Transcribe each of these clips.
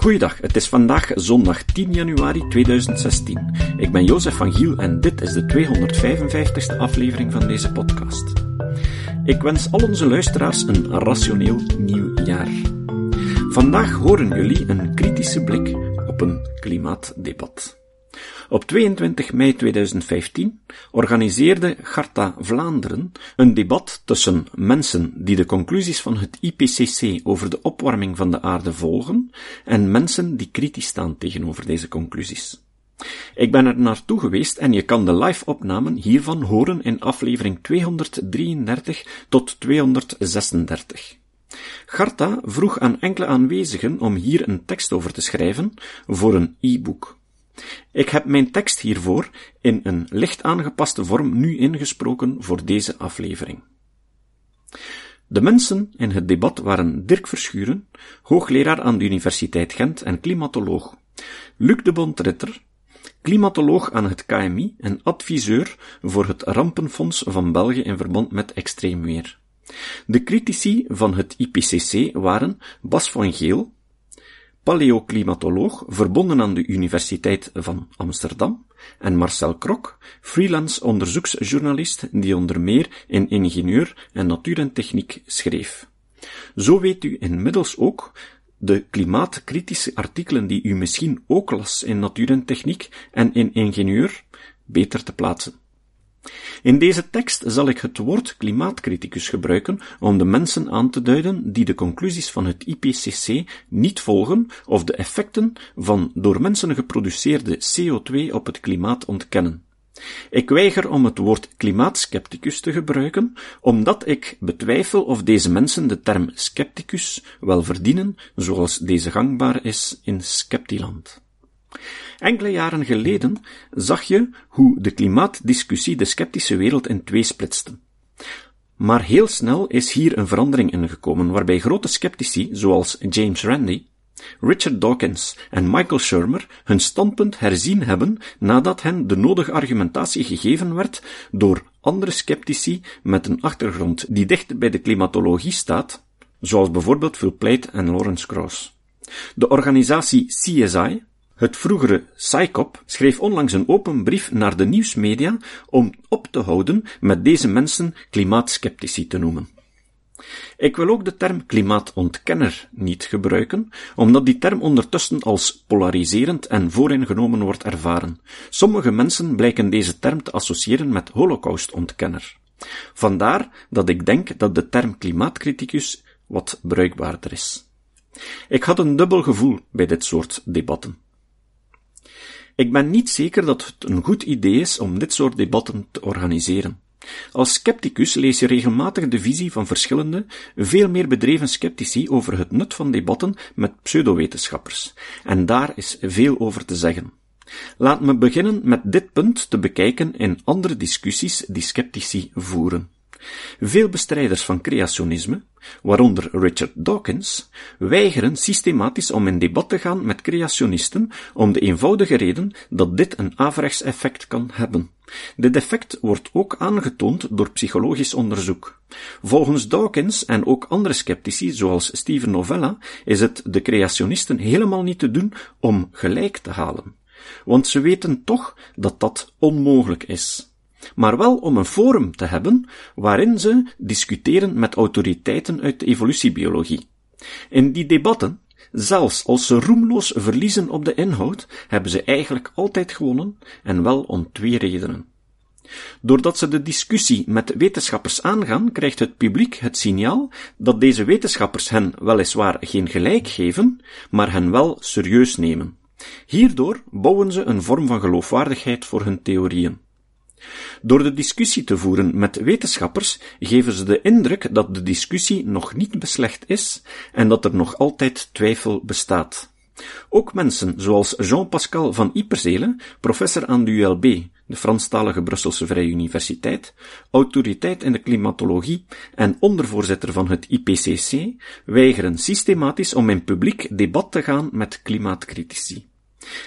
Goeiedag, het is vandaag zondag 10 januari 2016. Ik ben Jozef van Giel en dit is de 255ste aflevering van deze podcast. Ik wens al onze luisteraars een rationeel nieuw jaar. Vandaag horen jullie een kritische blik op een klimaatdebat. Op 22 mei 2015 organiseerde Garta Vlaanderen een debat tussen mensen die de conclusies van het IPCC over de opwarming van de aarde volgen en mensen die kritisch staan tegenover deze conclusies. Ik ben er naartoe geweest en je kan de live-opnamen hiervan horen in aflevering 233 tot 236. Garta vroeg aan enkele aanwezigen om hier een tekst over te schrijven voor een e-book. Ik heb mijn tekst hiervoor in een licht aangepaste vorm nu ingesproken voor deze aflevering. De mensen in het debat waren Dirk Verschuren, hoogleraar aan de Universiteit Gent en klimatoloog, Luc de Bontritter, klimatoloog aan het KMI en adviseur voor het Rampenfonds van België in verband met extreem weer. De critici van het IPCC waren Bas van Geel, paleoclimatoloog verbonden aan de Universiteit van Amsterdam, en Marcel Krok, freelance onderzoeksjournalist die onder meer in ingenieur en natuur en techniek schreef. Zo weet u inmiddels ook de klimaatkritische artikelen die u misschien ook las in natuur en techniek en in ingenieur beter te plaatsen. In deze tekst zal ik het woord klimaatcriticus gebruiken om de mensen aan te duiden die de conclusies van het IPCC niet volgen of de effecten van door mensen geproduceerde CO2 op het klimaat ontkennen. Ik weiger om het woord klimaatskepticus te gebruiken, omdat ik betwijfel of deze mensen de term scepticus wel verdienen, zoals deze gangbaar is in Skeptiland. Enkele jaren geleden zag je hoe de klimaatdiscussie de sceptische wereld in twee splitste. Maar heel snel is hier een verandering ingekomen, waarbij grote sceptici, zoals James Randi, Richard Dawkins en Michael Shermer hun standpunt herzien hebben nadat hen de nodige argumentatie gegeven werd door andere sceptici met een achtergrond die dicht bij de klimatologie staat, zoals bijvoorbeeld Phil Plait en Lawrence Krauss. De organisatie CSI, het vroegere SciCop schreef onlangs een open brief naar de nieuwsmedia om op te houden met deze mensen klimaatskeptici te noemen. Ik wil ook de term klimaatontkenner niet gebruiken, omdat die term ondertussen als polariserend en vooringenomen wordt ervaren. Sommige mensen blijken deze term te associëren met holocaustontkenner. Vandaar dat ik denk dat de term klimaatcriticus wat bruikbaarder is. Ik had een dubbel gevoel bij dit soort debatten. Ik ben niet zeker dat het een goed idee is om dit soort debatten te organiseren. Als scepticus lees je regelmatig de visie van verschillende, veel meer bedreven sceptici over het nut van debatten met pseudowetenschappers, en daar is veel over te zeggen. Laat me beginnen met dit punt te bekijken in andere discussies die sceptici voeren. Veel bestrijders van creationisme, waaronder Richard Dawkins, weigeren systematisch om in debat te gaan met creationisten om de eenvoudige reden dat dit een averechts effect kan hebben. Dit effect wordt ook aangetoond door psychologisch onderzoek. Volgens Dawkins en ook andere sceptici, zoals Steven Novella, is het de creationisten helemaal niet te doen om gelijk te halen. Want ze weten toch dat dat onmogelijk is maar wel om een forum te hebben waarin ze discussiëren met autoriteiten uit de evolutiebiologie. In die debatten, zelfs als ze roemloos verliezen op de inhoud, hebben ze eigenlijk altijd gewonnen, en wel om twee redenen. Doordat ze de discussie met wetenschappers aangaan, krijgt het publiek het signaal dat deze wetenschappers hen weliswaar geen gelijk geven, maar hen wel serieus nemen. Hierdoor bouwen ze een vorm van geloofwaardigheid voor hun theorieën. Door de discussie te voeren met wetenschappers geven ze de indruk dat de discussie nog niet beslecht is en dat er nog altijd twijfel bestaat. Ook mensen zoals Jean-Pascal van Ypersele, professor aan de ULB, de Franstalige Brusselse Vrije Universiteit, autoriteit in de klimatologie en ondervoorzitter van het IPCC, weigeren systematisch om in publiek debat te gaan met klimaatcritici.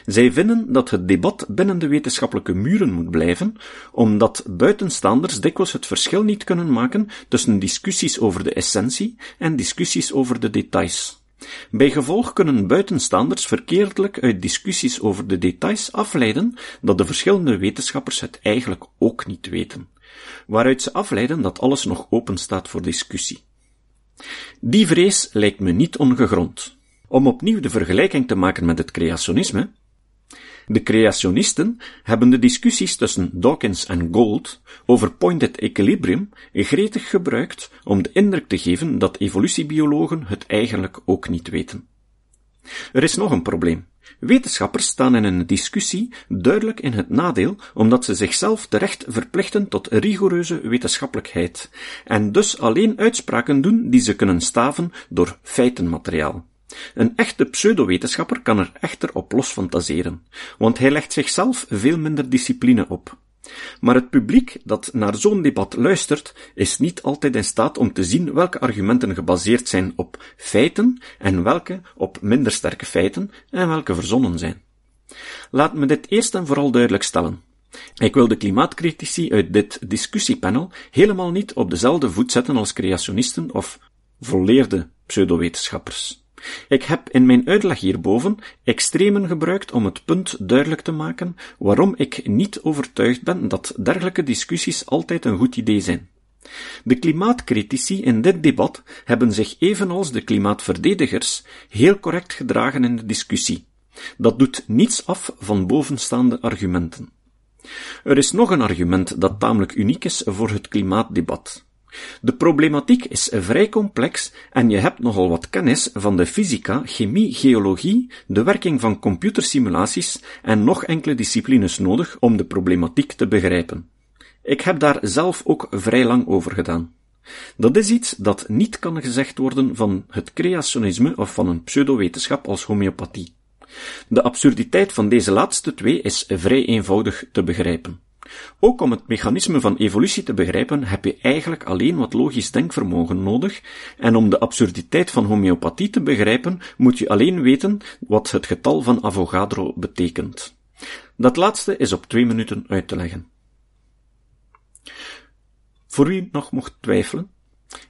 Zij vinden dat het debat binnen de wetenschappelijke muren moet blijven, omdat buitenstaanders dikwijls het verschil niet kunnen maken tussen discussies over de essentie en discussies over de details. Bij gevolg kunnen buitenstaanders verkeerdelijk uit discussies over de details afleiden dat de verschillende wetenschappers het eigenlijk ook niet weten, waaruit ze afleiden dat alles nog open staat voor discussie. Die vrees lijkt me niet ongegrond. Om opnieuw de vergelijking te maken met het creationisme, de creationisten hebben de discussies tussen Dawkins en Gould over pointed equilibrium gretig gebruikt om de indruk te geven dat evolutiebiologen het eigenlijk ook niet weten. Er is nog een probleem. Wetenschappers staan in een discussie duidelijk in het nadeel, omdat ze zichzelf terecht verplichten tot rigoureuze wetenschappelijkheid, en dus alleen uitspraken doen die ze kunnen staven door feitenmateriaal. Een echte pseudowetenschapper kan er echter op los fantaseren, want hij legt zichzelf veel minder discipline op. Maar het publiek dat naar zo'n debat luistert, is niet altijd in staat om te zien welke argumenten gebaseerd zijn op feiten en welke op minder sterke feiten en welke verzonnen zijn. Laat me dit eerst en vooral duidelijk stellen. Ik wil de klimaatcritici uit dit discussiepanel helemaal niet op dezelfde voet zetten als creationisten of volleerde pseudowetenschappers. Ik heb in mijn uitleg hierboven extremen gebruikt om het punt duidelijk te maken waarom ik niet overtuigd ben dat dergelijke discussies altijd een goed idee zijn. De klimaatcritici in dit debat hebben zich evenals de klimaatverdedigers heel correct gedragen in de discussie. Dat doet niets af van bovenstaande argumenten. Er is nog een argument dat tamelijk uniek is voor het klimaatdebat. De problematiek is vrij complex en je hebt nogal wat kennis van de fysica, chemie, geologie, de werking van computersimulaties en nog enkele disciplines nodig om de problematiek te begrijpen. Ik heb daar zelf ook vrij lang over gedaan. Dat is iets dat niet kan gezegd worden van het creationisme of van een pseudowetenschap als homeopathie. De absurditeit van deze laatste twee is vrij eenvoudig te begrijpen. Ook om het mechanisme van evolutie te begrijpen heb je eigenlijk alleen wat logisch denkvermogen nodig, en om de absurditeit van homeopathie te begrijpen moet je alleen weten wat het getal van Avogadro betekent. Dat laatste is op twee minuten uit te leggen. Voor wie nog mocht twijfelen,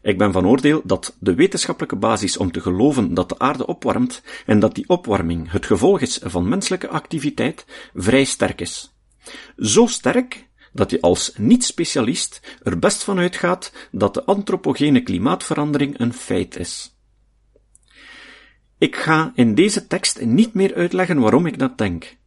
ik ben van oordeel dat de wetenschappelijke basis om te geloven dat de aarde opwarmt en dat die opwarming het gevolg is van menselijke activiteit vrij sterk is. Zo sterk dat je als niet-specialist er best van uitgaat dat de antropogene klimaatverandering een feit is. Ik ga in deze tekst niet meer uitleggen waarom ik dat denk.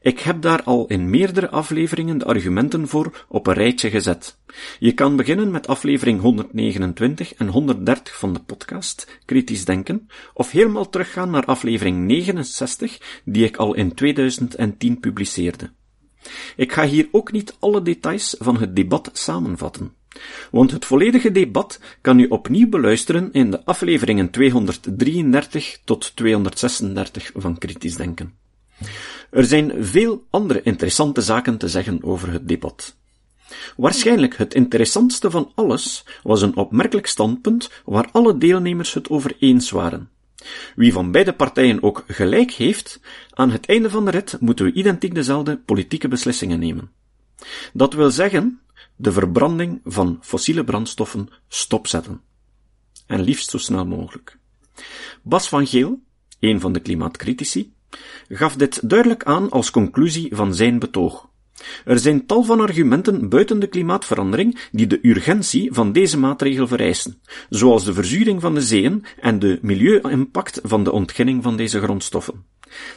Ik heb daar al in meerdere afleveringen de argumenten voor op een rijtje gezet. Je kan beginnen met aflevering 129 en 130 van de podcast, Kritisch Denken, of helemaal teruggaan naar aflevering 69, die ik al in 2010 publiceerde. Ik ga hier ook niet alle details van het debat samenvatten, want het volledige debat kan u opnieuw beluisteren in de afleveringen 233 tot 236 van Kritisch Denken. Er zijn veel andere interessante zaken te zeggen over het debat. Waarschijnlijk het interessantste van alles was een opmerkelijk standpunt waar alle deelnemers het over eens waren. Wie van beide partijen ook gelijk heeft, aan het einde van de rit moeten we identiek dezelfde politieke beslissingen nemen. Dat wil zeggen, de verbranding van fossiele brandstoffen stopzetten. En liefst zo snel mogelijk. Bas van Geel, een van de klimaatcritici, gaf dit duidelijk aan als conclusie van zijn betoog. Er zijn tal van argumenten buiten de klimaatverandering die de urgentie van deze maatregel vereisen, zoals de verzuring van de zeeën en de milieu-impact van de ontginning van deze grondstoffen.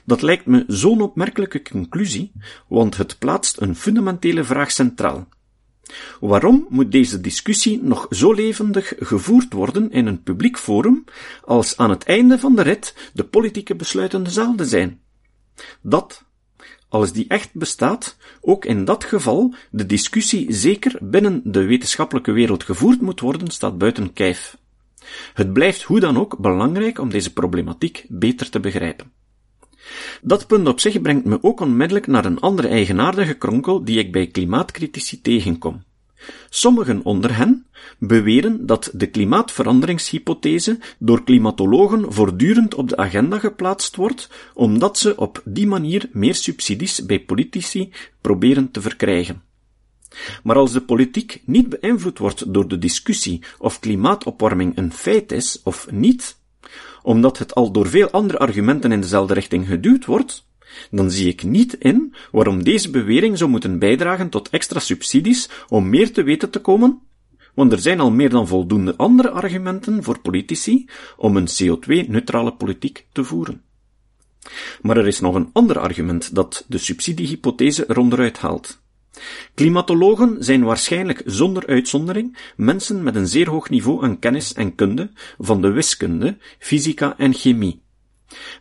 Dat lijkt me zo'n opmerkelijke conclusie, want het plaatst een fundamentele vraag centraal. Waarom moet deze discussie nog zo levendig gevoerd worden in een publiek forum, als aan het einde van de rit de politieke besluiten dezelfde zijn? Dat als die echt bestaat, ook in dat geval de discussie zeker binnen de wetenschappelijke wereld gevoerd moet worden, staat buiten kijf. Het blijft hoe dan ook belangrijk om deze problematiek beter te begrijpen. Dat punt op zich brengt me ook onmiddellijk naar een andere eigenaardige kronkel die ik bij klimaatcritici tegenkom. Sommigen onder hen beweren dat de klimaatveranderingshypothese door klimatologen voortdurend op de agenda geplaatst wordt, omdat ze op die manier meer subsidies bij politici proberen te verkrijgen. Maar als de politiek niet beïnvloed wordt door de discussie of klimaatopwarming een feit is of niet, omdat het al door veel andere argumenten in dezelfde richting geduwd wordt, dan zie ik niet in waarom deze bewering zou moeten bijdragen tot extra subsidies om meer te weten te komen, want er zijn al meer dan voldoende andere argumenten voor politici om een CO2-neutrale politiek te voeren. Maar er is nog een ander argument dat de subsidiehypothese eronderuit haalt. Klimatologen zijn waarschijnlijk zonder uitzondering mensen met een zeer hoog niveau aan kennis en kunde van de wiskunde, fysica en chemie.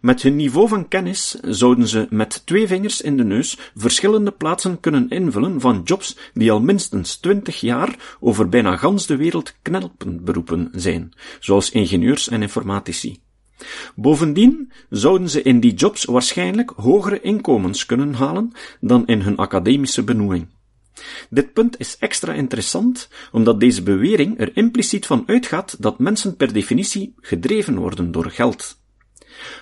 Met hun niveau van kennis zouden ze met twee vingers in de neus verschillende plaatsen kunnen invullen van jobs die al minstens twintig jaar over bijna gans de wereld knelpenberoepen zijn, zoals ingenieurs en informatici. Bovendien zouden ze in die jobs waarschijnlijk hogere inkomens kunnen halen dan in hun academische benoeming. Dit punt is extra interessant, omdat deze bewering er impliciet van uitgaat dat mensen per definitie gedreven worden door geld.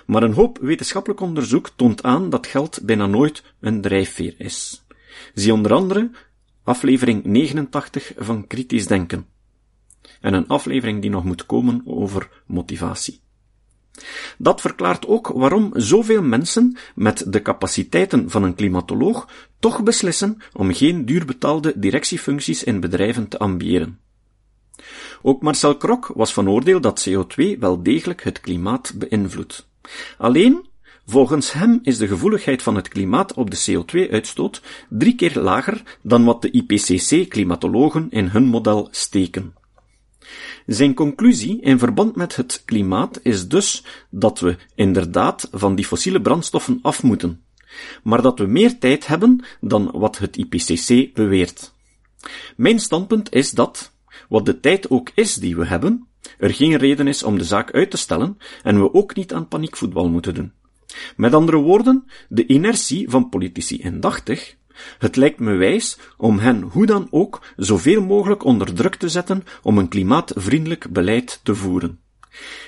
Maar een hoop wetenschappelijk onderzoek toont aan dat geld bijna nooit een drijfveer is. Zie onder andere aflevering 89 van Kritisch Denken. En een aflevering die nog moet komen over motivatie. Dat verklaart ook waarom zoveel mensen met de capaciteiten van een klimatoloog toch beslissen om geen duurbetaalde directiefuncties in bedrijven te ambiëren. Ook Marcel Krok was van oordeel dat CO2 wel degelijk het klimaat beïnvloedt. Alleen, volgens hem is de gevoeligheid van het klimaat op de CO2-uitstoot drie keer lager dan wat de IPCC-klimatologen in hun model steken. Zijn conclusie in verband met het klimaat is dus dat we inderdaad van die fossiele brandstoffen af moeten, maar dat we meer tijd hebben dan wat het IPCC beweert. Mijn standpunt is dat, wat de tijd ook is die we hebben, er geen reden is om de zaak uit te stellen en we ook niet aan paniekvoetbal moeten doen. Met andere woorden, de inertie van politici indachtig het lijkt me wijs om hen hoe dan ook zoveel mogelijk onder druk te zetten om een klimaatvriendelijk beleid te voeren.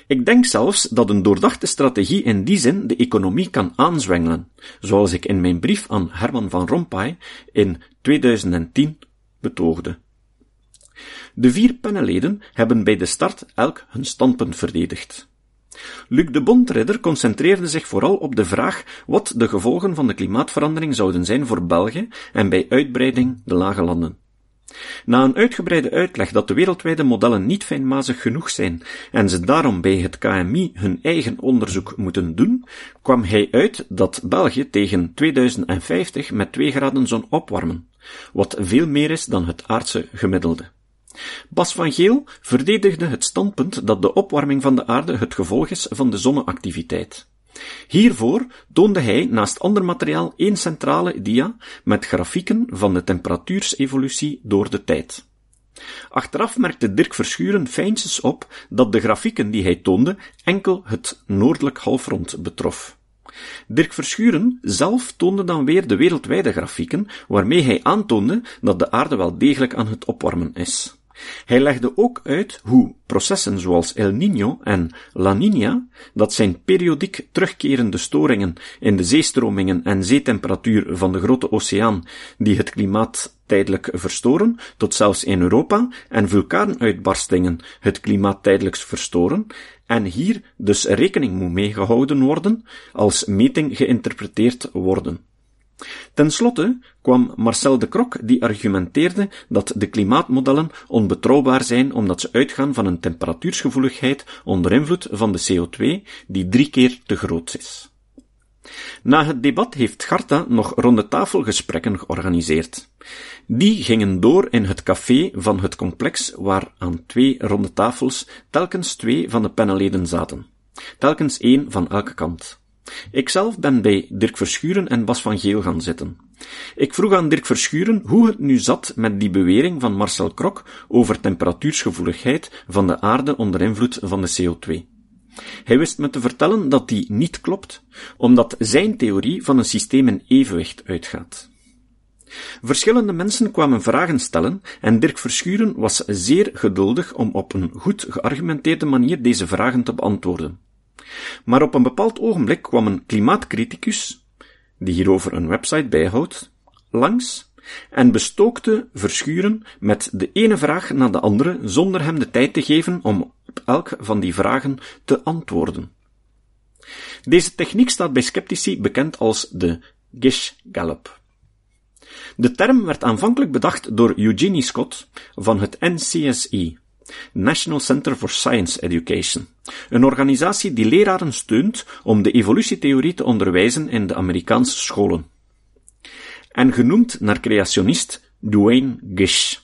Ik denk zelfs dat een doordachte strategie in die zin de economie kan aanzwengelen, zoals ik in mijn brief aan Herman van Rompuy in 2010 betoogde. De vier panelleden hebben bij de start elk hun standpunt verdedigd. Luc de Bondridder concentreerde zich vooral op de vraag wat de gevolgen van de klimaatverandering zouden zijn voor België en bij uitbreiding de lage landen. Na een uitgebreide uitleg dat de wereldwijde modellen niet fijnmazig genoeg zijn en ze daarom bij het KMI hun eigen onderzoek moeten doen, kwam hij uit dat België tegen 2050 met 2 graden zou opwarmen, wat veel meer is dan het aardse gemiddelde. Bas van Geel verdedigde het standpunt dat de opwarming van de aarde het gevolg is van de zonneactiviteit. Hiervoor toonde hij naast ander materiaal één centrale dia met grafieken van de temperatuursevolutie door de tijd. Achteraf merkte Dirk Verschuren fijntjes op dat de grafieken die hij toonde enkel het noordelijk halfrond betrof. Dirk Verschuren zelf toonde dan weer de wereldwijde grafieken, waarmee hij aantoonde dat de aarde wel degelijk aan het opwarmen is. Hij legde ook uit hoe processen zoals El Niño en La Niña, dat zijn periodiek terugkerende storingen in de zeestromingen en zeetemperatuur van de grote oceaan, die het klimaat tijdelijk verstoren, tot zelfs in Europa, en vulkaanuitbarstingen het klimaat tijdelijk verstoren, en hier dus rekening moet mee gehouden worden, als meting geïnterpreteerd worden. Ten slotte kwam Marcel de Krok die argumenteerde dat de klimaatmodellen onbetrouwbaar zijn omdat ze uitgaan van een temperatuursgevoeligheid onder invloed van de CO2 die drie keer te groot is. Na het debat heeft Garta nog ronde tafelgesprekken georganiseerd. Die gingen door in het café van het complex waar aan twee ronde tafels telkens twee van de panelleden zaten. Telkens één van elke kant. Ikzelf ben bij Dirk Verschuren en Bas van Geel gaan zitten. Ik vroeg aan Dirk Verschuren hoe het nu zat met die bewering van Marcel Krok over temperatuursgevoeligheid van de aarde onder invloed van de CO2. Hij wist me te vertellen dat die niet klopt, omdat zijn theorie van een systeem in evenwicht uitgaat. Verschillende mensen kwamen vragen stellen en Dirk Verschuren was zeer geduldig om op een goed geargumenteerde manier deze vragen te beantwoorden. Maar op een bepaald ogenblik kwam een klimaatcriticus, die hierover een website bijhoudt, langs en bestookte Verschuren met de ene vraag na de andere zonder hem de tijd te geven om op elk van die vragen te antwoorden. Deze techniek staat bij sceptici bekend als de Gish-Gallup. De term werd aanvankelijk bedacht door Eugenie Scott van het NCSE, National Center for Science Education, een organisatie die leraren steunt om de evolutietheorie te onderwijzen in de Amerikaanse scholen. En genoemd naar creationist Duane Gish.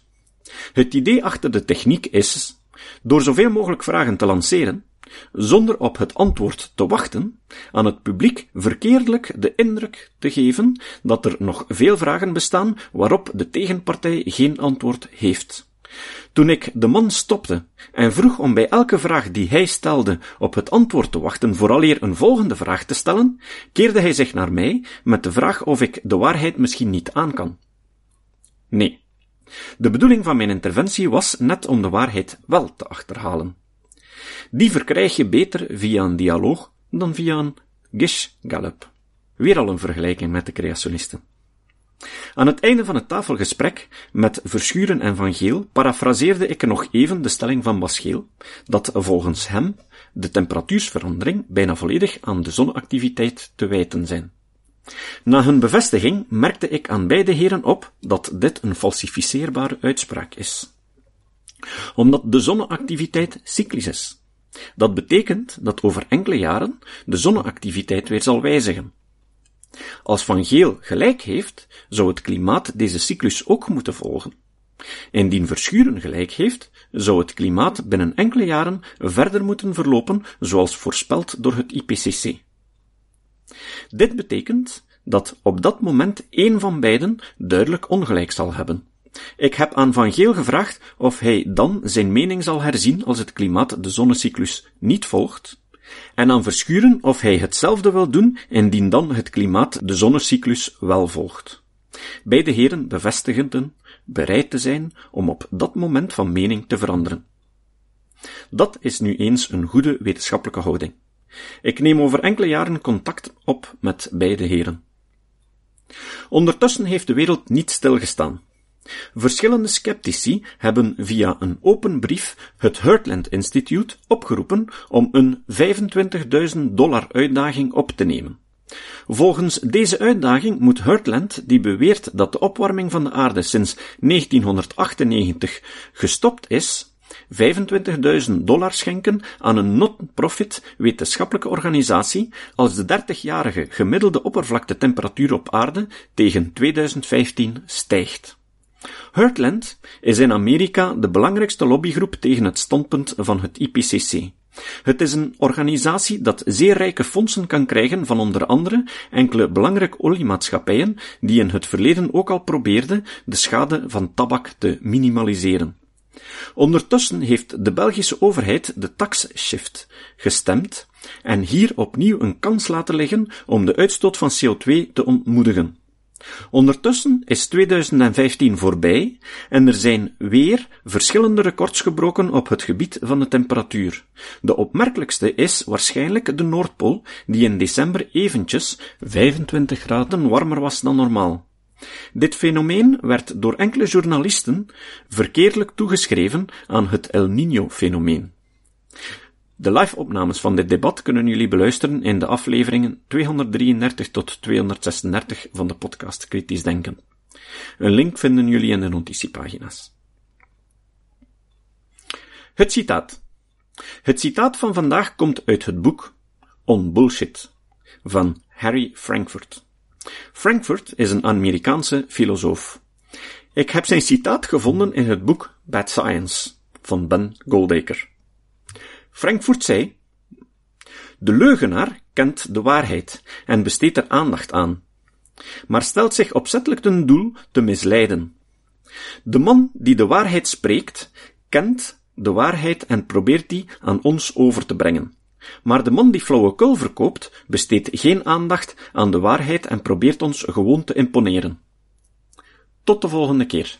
Het idee achter de techniek is, door zoveel mogelijk vragen te lanceren, zonder op het antwoord te wachten, aan het publiek verkeerdelijk de indruk te geven dat er nog veel vragen bestaan waarop de tegenpartij geen antwoord heeft. Toen ik de man stopte en vroeg om bij elke vraag die hij stelde op het antwoord te wachten vooraleer een volgende vraag te stellen, keerde hij zich naar mij met de vraag of ik de waarheid misschien niet aan kan. Nee. De bedoeling van mijn interventie was net om de waarheid wel te achterhalen. Die verkrijg je beter via een dialoog dan via een Gish-Gallup. Weer al een vergelijking met de creationisten. Aan het einde van het tafelgesprek met Verschuren en Van Geel parafraseerde ik nog even de stelling van Bascheel, dat volgens hem de temperatuursverandering bijna volledig aan de zonneactiviteit te wijten zijn. Na hun bevestiging merkte ik aan beide heren op dat dit een falsificeerbare uitspraak is. Omdat de zonneactiviteit cyclisch is. Dat betekent dat over enkele jaren de zonneactiviteit weer zal wijzigen. Als Van Geel gelijk heeft, zou het klimaat deze cyclus ook moeten volgen. Indien Verschuren gelijk heeft, zou het klimaat binnen enkele jaren verder moeten verlopen zoals voorspeld door het IPCC. Dit betekent dat op dat moment één van beiden duidelijk ongelijk zal hebben. Ik heb aan Van Geel gevraagd of hij dan zijn mening zal herzien als het klimaat de zonnecyclus niet volgt, en aan Verschuren of hij hetzelfde wil doen indien dan het klimaat de zonnecyclus wel volgt. Beide heren bevestigden bereid te zijn om op dat moment van mening te veranderen. Dat is nu eens een goede wetenschappelijke houding. Ik neem over enkele jaren contact op met beide heren. Ondertussen heeft de wereld niet stilgestaan. Verschillende sceptici hebben via een open brief het Heartland Institute opgeroepen om een 25.000 dollar uitdaging op te nemen. Volgens deze uitdaging moet Heartland, die beweert dat de opwarming van de aarde sinds 1998 gestopt is, 25.000 dollar schenken aan een non-profit wetenschappelijke organisatie als de 30-jarige gemiddelde oppervlaktetemperatuur op aarde tegen 2015 stijgt. Heartland is in Amerika de belangrijkste lobbygroep tegen het standpunt van het IPCC. Het is een organisatie dat zeer rijke fondsen kan krijgen van onder andere enkele belangrijke oliemaatschappijen die in het verleden ook al probeerden de schade van tabak te minimaliseren. Ondertussen heeft de Belgische overheid de taxshift gestemd en hier opnieuw een kans laten liggen om de uitstoot van CO2 te ontmoedigen. Ondertussen is 2015 voorbij en er zijn weer verschillende records gebroken op het gebied van de temperatuur. De opmerkelijkste is waarschijnlijk de Noordpool, die in december eventjes 25 graden warmer was dan normaal. Dit fenomeen werd door enkele journalisten verkeerdelijk toegeschreven aan het El Niño-fenomeen. De live-opnames van dit debat kunnen jullie beluisteren in de afleveringen 233 tot 236 van de podcast Kritisch Denken. Een link vinden jullie in de notitiepagina's. Het citaat. Het citaat van vandaag komt uit het boek On Bullshit van Harry Frankfurt. Frankfurt is een Amerikaanse filosoof. Ik heb zijn citaat gevonden in het boek Bad Science van Ben Goldacre. Frankfurt zei, de leugenaar kent de waarheid en besteedt er aandacht aan, maar stelt zich opzettelijk ten doel te misleiden. De man die de waarheid spreekt, kent de waarheid en probeert die aan ons over te brengen. Maar de man die flauwekul verkoopt, besteedt geen aandacht aan de waarheid en probeert ons gewoon te imponeren. Tot de volgende keer.